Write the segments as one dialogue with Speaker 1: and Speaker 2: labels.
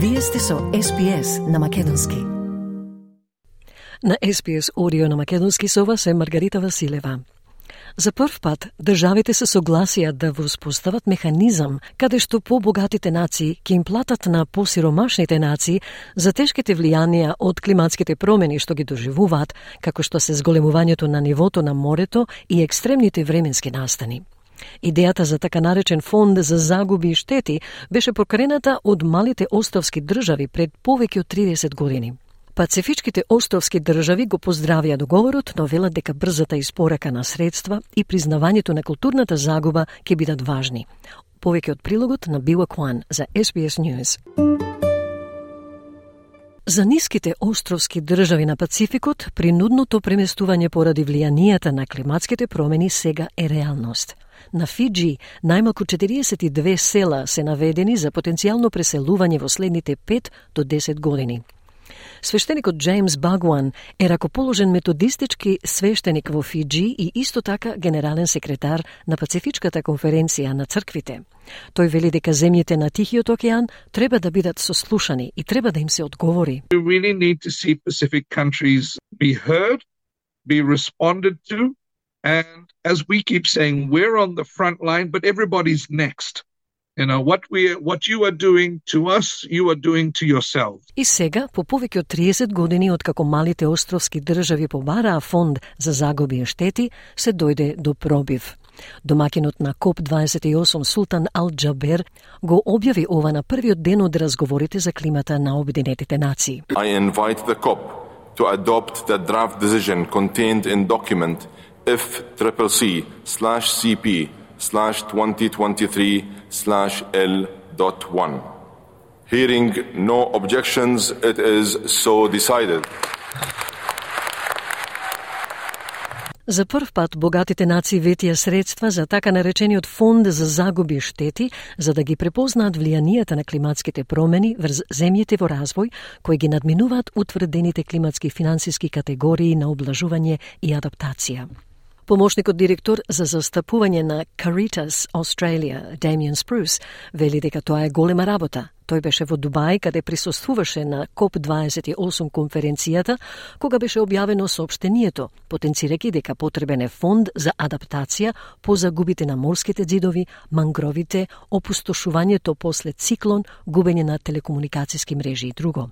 Speaker 1: Вие сте со SPS на Македонски. На SPS Audio на Македонски со вас е Маргарита Василева. За прв пат, државите се согласија да воспостават механизам каде што побогатите нации ќе им платат на посиромашните нации за тешките влијанија од климатските промени што ги доживуваат, како што се зголемувањето на нивото на морето и екстремните временски настани. Идејата за така наречен фонд за загуби и штети беше покрената од малите островски држави пред повеќе од 30 години. Пацифичките островски држави го поздравија договорот, но велат дека брзата испорака на средства и признавањето на културната загуба ќе бидат важни. Повеќе од прилогот на Била Куан за SBS News. За ниските островски држави на Пацификот, принудното преместување поради влијанијата на климатските промени сега е реалност – На Фиджи, најмалку 42 села се наведени за потенцијално преселување во следните 5 до 10 години. Свештеникот Джеймс Багуан е ракоположен методистички свештеник во Фиджи и исто така генерален секретар на Пацифичката конференција на црквите. Тој вели дека земјите на Тихиот океан треба да бидат сослушани и треба да им се одговори.
Speaker 2: We really need to see Pacific countries be heard, be responded to, And as we keep saying, we're on the front line, but everybody's next. You know, what we what you are doing to us, you are doing to yourselves.
Speaker 1: И сега, по повеќе од 30 години од како малите островски држави побараа фонд за загуби и штети, се дојде до пробив. Домакинот на КОП-28 Султан Ал Джабер го објави ова на првиот ден од разговорите за климата на Обединетите нации.
Speaker 3: I invite the COP to adopt the draft decision contained in document FCCC slash 2023 slash L.1. Hearing no objections, it is so decided.
Speaker 1: За прв пат богатите нации ветија средства за така наречениот фонд за загуби и штети, за да ги препознаат влијанијата на климатските промени врз земјите во развој, кои ги надминуваат утврдените климатски финансиски категории на облажување и адаптација. Помошникот директор за застапување на Caritas Australia, Damien Spruce, вели дека тоа е голема работа, Тој беше во Дубај, каде присуствуваше на КОП-28 конференцијата, кога беше објавено сообщението, потенцирајќи дека потребен е фонд за адаптација по загубите на морските ѕидови, мангровите, опустошувањето после циклон, губење на телекомуникацијски мрежи и друго.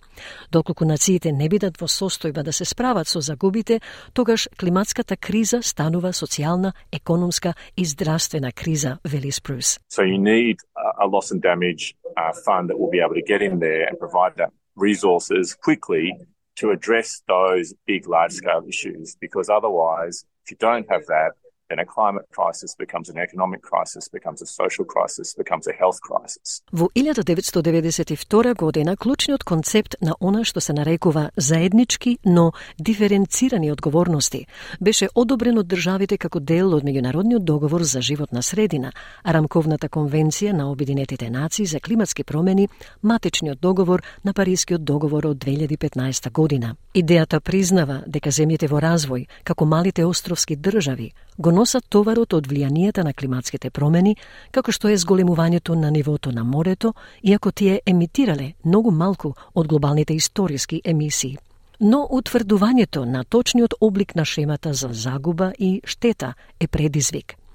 Speaker 1: Доколку нациите не бидат во состојба да се справат со загубите, тогаш климатската криза станува социјална, економска и здравствена криза, вели Спрус.
Speaker 4: So you need a loss and damage uh, fund that will be able to get in there and provide that resources quickly to address those big, large scale issues. Because otherwise, if you don't have that, then a climate crisis becomes an economic crisis, becomes a social crisis, becomes a health crisis.
Speaker 1: Во 1992 година клучниот концепт на она што се нарекува заеднички, но диференцирани одговорности беше одобрен од државите како дел од меѓународниот договор за животна средина, а рамковната конвенција на Обединетите нации за климатски промени, матечниот договор на Парискиот договор од 2015 година. Идејата признава дека земјите во развој, како малите островски држави, го носат товарот од влијанијата на климатските промени, како што е зголемувањето на нивото на морето, иако тие емитирале многу малку од глобалните историски емисии. Но утврдувањето на точниот облик на шемата за загуба и штета е предизвик –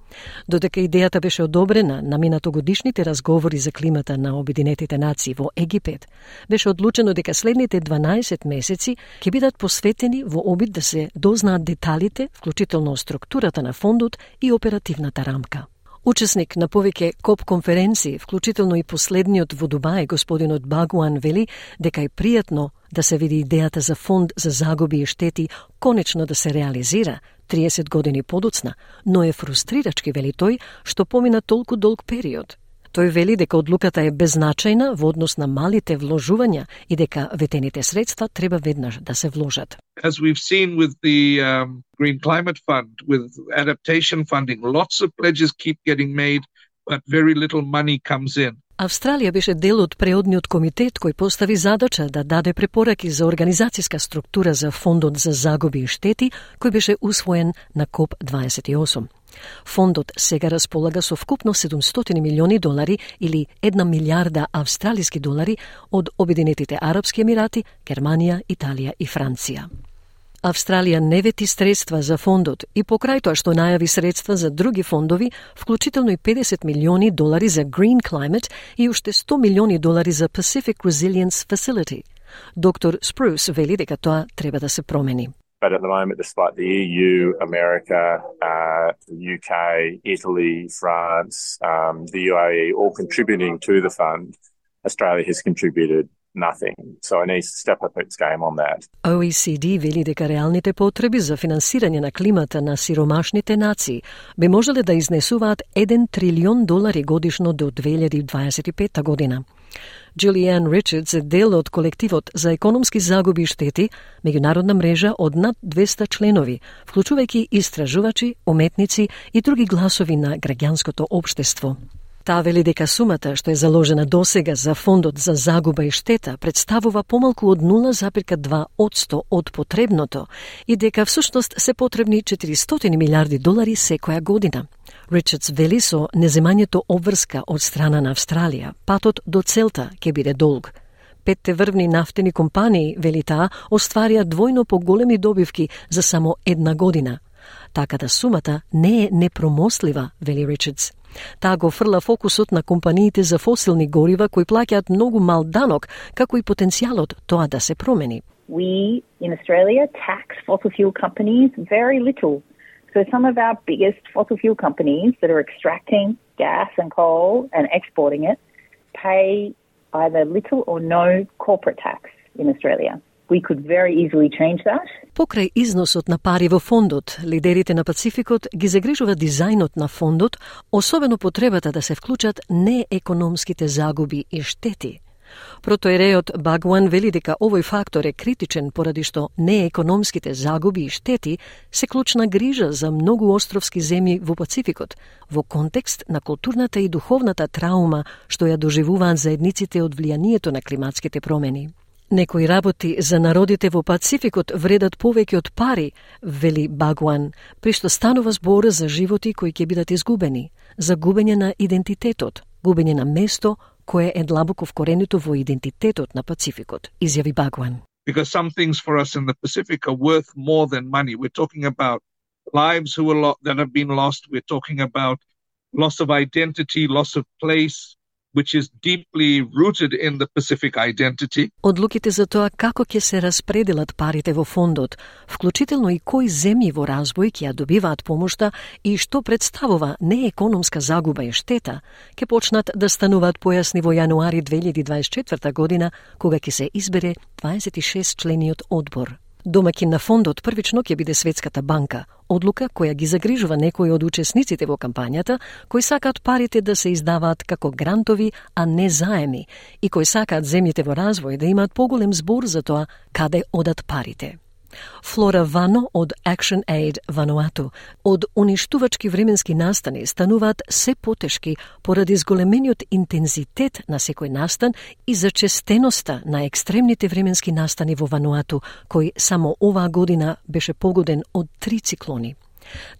Speaker 1: Додека идејата беше одобрена на минатогодишните разговори за климата на Обединетите нации во Египет, беше одлучено дека следните 12 месеци ќе бидат посветени во обид да се дознаат деталите, вклучително структурата на фондот и оперативната рамка. Учесник на повеќе КОП конференции, вклучително и последниот во Дубај, господинот Багуан вели дека е пријатно да се види идејата за фонд за загуби и штети конечно да се реализира 30 години подоцна, но е фрустрирачки, вели тој, што помина толку долг период. Тој вели дека одлуката е беззначајна во однос на малите вложувања и дека ветените средства треба веднаш да се вложат.
Speaker 2: As we've seen with the um, Green Climate Fund, with adaptation funding, lots of pledges keep getting made, but very little money comes in.
Speaker 1: Австралија беше дел од преодниот комитет кој постави задача да даде препораки за организацијска структура за фондот за загуби и штети, кој беше усвоен на КОП 28. Фондот сега располага со вкупно 700 милиони долари или 1 милиарда австралиски долари од Обединетите Арапски Емирати, Германија, Италија и Франција. Австралија не вети средства за фондот и покрај тоа што најави средства за други фондови, вклучително и 50 милиони долари за Green Climate и уште 100 милиони долари за Pacific Resilience Facility. Доктор Спрус вели дека тоа треба да се промени.
Speaker 4: But at the moment, despite the EU, America, uh, UK, Italy, France, um, the UAE all contributing to the fund, Australia has contributed nothing. So it needs to step up its game on that.
Speaker 1: OECD вели дека реалните потреби за финансирање на климата на сиромашните нации би можеле да изнесуваат 1 трилион долари годишно до 2025 година. Джулијан Ричардс е дел од колективот за економски загуби и штети, меѓународна мрежа од над 200 членови, вклучувајќи истражувачи, уметници и други гласови на граѓанското општество. Таа вели дека сумата што е заложена досега за фондот за загуба и штета представува помалку од 0,2% од потребното и дека всушност се потребни 400 милиарди долари секоја година. Ричардс вели со неземањето обврска од страна на Австралија, патот до целта ќе биде долг. Петте врвни нафтени компании, вели таа, остварија двојно поголеми добивки за само една година. Така да сумата не е непромослива, вели Ричардс. Таа го фрла фокусот на компаниите за фосилни горива кои плаќаат многу мал данок, како и потенцијалот тоа да се промени.
Speaker 5: We in Australia tax fossil fuel companies very little. So some of our biggest fossil fuel companies that are extracting gas and coal and exporting it pay either little or no corporate tax in Australia. We could very easily change that.
Speaker 1: Покрај износот на пари во фондот, лидерите на Пацификот ги загрижува дизајнот на фондот, особено потребата да се вклучат неекономските загуби и штети. Протоереот Багуан вели дека овој фактор е критичен поради што неекономските загуби и штети се клучна грижа за многу островски земји во Пацификот, во контекст на културната и духовната траума што ја доживуваат заедниците од влијанието на климатските промени. Некои работи за народите во Пацификот вредат повеќе од пари, вели Багуан, при што станува збор за животи кои ќе бидат изгубени, за губење на идентитетот, губење на место, кое е длабоко вкоренето во идентитетот на Пацификот, изјави Багуан.
Speaker 2: Because some things for us in the Pacific are worth more than money. We're talking about lives who are lo- that have been lost. We're talking about loss of identity, loss of place, which is deeply rooted in the Pacific identity.
Speaker 1: Одлуките за тоа како ќе се распределат парите во фондот, вклучително и кои земји во развој ќе ја добиваат помошта и што представува неекономска загуба и штета, ќе почнат да стануваат појасни во јануари 2024 година, кога ќе се избере 26 члениот одбор. Домакин на фондот првично ќе биде Светската банка, одлука која ги загрижува некои од учесниците во кампањата, кои сакаат парите да се издаваат како грантови, а не заеми, и кои сакаат земјите во развој да имаат поголем збор за тоа каде одат парите. Флора Вано од Action Aid Вануату од уништувачки временски настани стануваат се потешки поради зголемениот интензитет на секој настан и зачестеноста на екстремните временски настани во Вануату, кој само оваа година беше погоден од три циклони.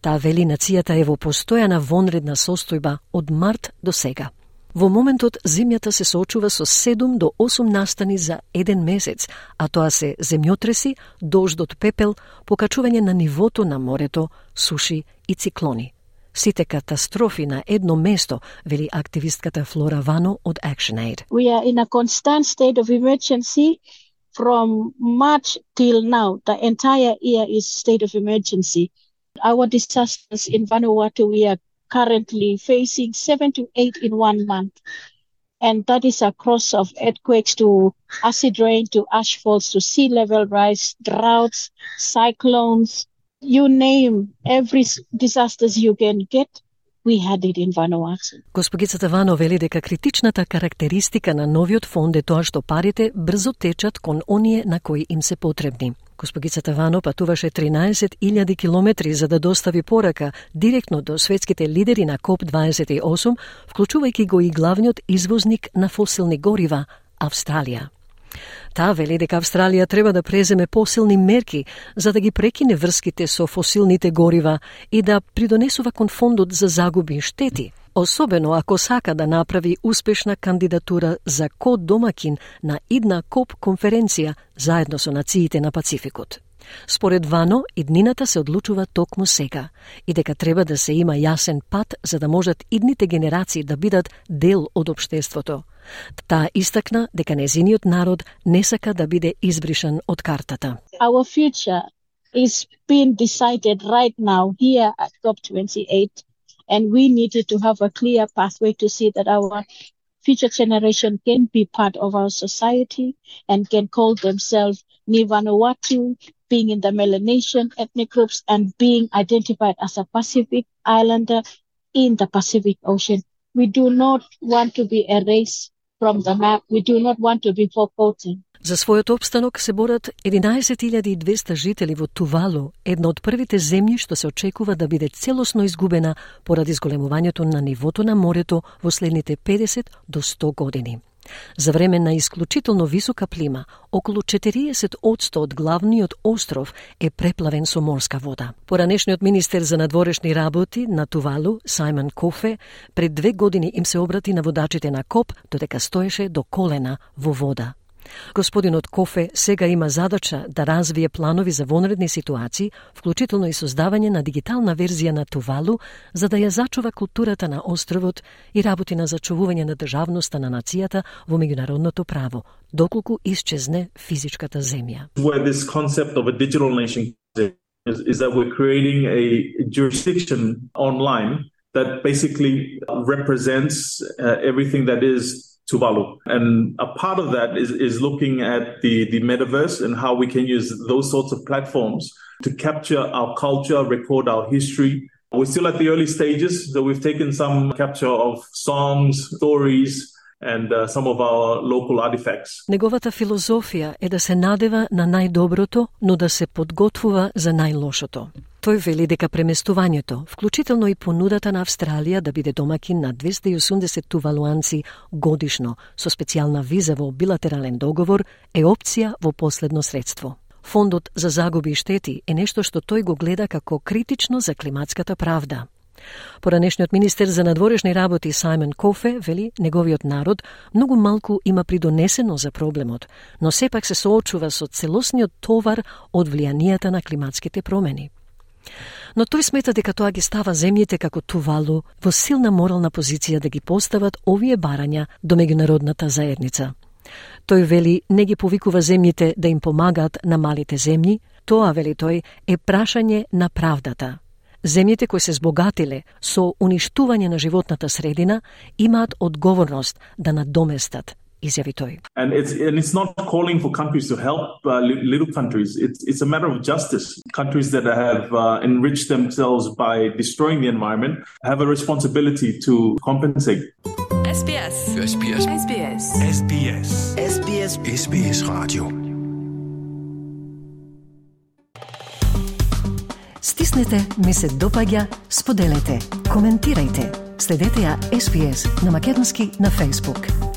Speaker 1: Таа вели нацијата е во постојана вонредна состојба од март до сега. Во моментот земјата се соочува со 7 до 8 настани за еден месец, а тоа се земјотреси, дожд од пепел, покачување на нивото на морето, суши и циклони. Сите катастрофи на едно место, вели активистката Флора Вано од ActionAid.
Speaker 6: We are in a constant state of emergency from March till now. The entire year is state of emergency. Our disasters in Vanuatu, we are currently facing seven to eight in one month. And that is across of earthquakes to acid rain to ash falls to sea level rise, droughts, cyclones, you name every s- disasters you can get. We had it in Vanuatu.
Speaker 1: Господицата Вано вели дека критичната карактеристика на новиот фонд е тоа што парите брзо течат кон оние на кои им се потребни. Госпогицата Вано патуваше 13.000 километри за да достави порака директно до светските лидери на КОП-28, вклучувајќи го и главниот извозник на фосилни горива, Австралија. Таа вели дека Австралија треба да преземе посилни мерки за да ги прекине врските со фосилните горива и да придонесува кон фондот за загуби и штети, особено ако сака да направи успешна кандидатура за ко-домакин на идна КОП конференција заедно со нациите на Пацификот. Според Вано, иднината се одлучува токму сега и дека треба да се има јасен пат за да можат идните генерации да бидат дел од обштеството. Таа истакна дека незиниот народ не сака да биде избришан од картата.
Speaker 6: Our future is being decided right now here at COP28 and we needed to have a clear pathway to see that our future generation can be part of our society and can call themselves Ni Vanuatu, being in the Melanesian ethnic groups and being identified as a Pacific Islander in the Pacific Ocean. We do not want to be erased from the map. We do not want to be forgotten.
Speaker 1: За својот обстанок се борат 11.200 жители во Тувалу, една од првите земји што се очекува да биде целосно изгубена поради зголемувањето на нивото на морето во следните 50 до 100 години. За време на исклучително висока плима, околу 40 од главниот остров е преплавен со морска вода. Поранешниот министер за надворешни работи на Тувалу, Саймон Кофе, пред две години им се обрати на водачите на КОП, додека стоеше до колена во вода. Господинот Кофе сега има задача да развие планови за вонредни ситуации, вклучително и создавање на дигитална верзија на Тувалу, за да ја зачува културата на островот и работи на зачувување на државноста на нацијата во меѓународното право, доколку исчезне физичката земја.
Speaker 7: Where this concept of a digital nation is, is that we're creating a jurisdiction online that basically represents uh, everything that is Tuvalu. And a part of that is, is looking at the, the metaverse and how we can use those sorts of platforms to capture our culture, record our history. We're still at the early stages, so we've taken some capture of songs, stories, and uh, some of our local artifacts.
Speaker 1: Неговата филозофија е да се надева на најдоброто, но да се подготвува за најлошото. Тој вели дека преместувањето, вклучително и понудата на Австралија да биде домакин на 280 тувалуанци годишно со специјална виза во билатерален договор, е опција во последно средство. Фондот за загуби и штети е нешто што тој го гледа како критично за климатската правда. Поранешниот министер за надворешни работи Саймон Кофе вели неговиот народ многу малку има придонесено за проблемот, но сепак се соочува со целосниот товар од влијанијата на климатските промени. Но тој смета дека тоа ги става земјите како Тувалу во силна морална позиција да ги постават овие барања до меѓународната заедница. Тој вели не ги повикува земјите да им помагаат на малите земји, тоа, вели тој, е прашање на правдата – Земјите кои се збогатиле со уништување на животната средина имаат одговорност да надоместат изјави тој.
Speaker 7: And it's, and it's not calling for countries to help uh, little countries. It's, it's a matter of justice. Countries that have uh, enriched themselves by destroying the environment have a responsibility to compensate.
Speaker 8: SBS. SBS. SBS. SBS. SBS. SBS Radio.
Speaker 1: Стиснете, ми се допаѓа, споделете, коментирајте. Следете ја SPS на Македонски на Facebook.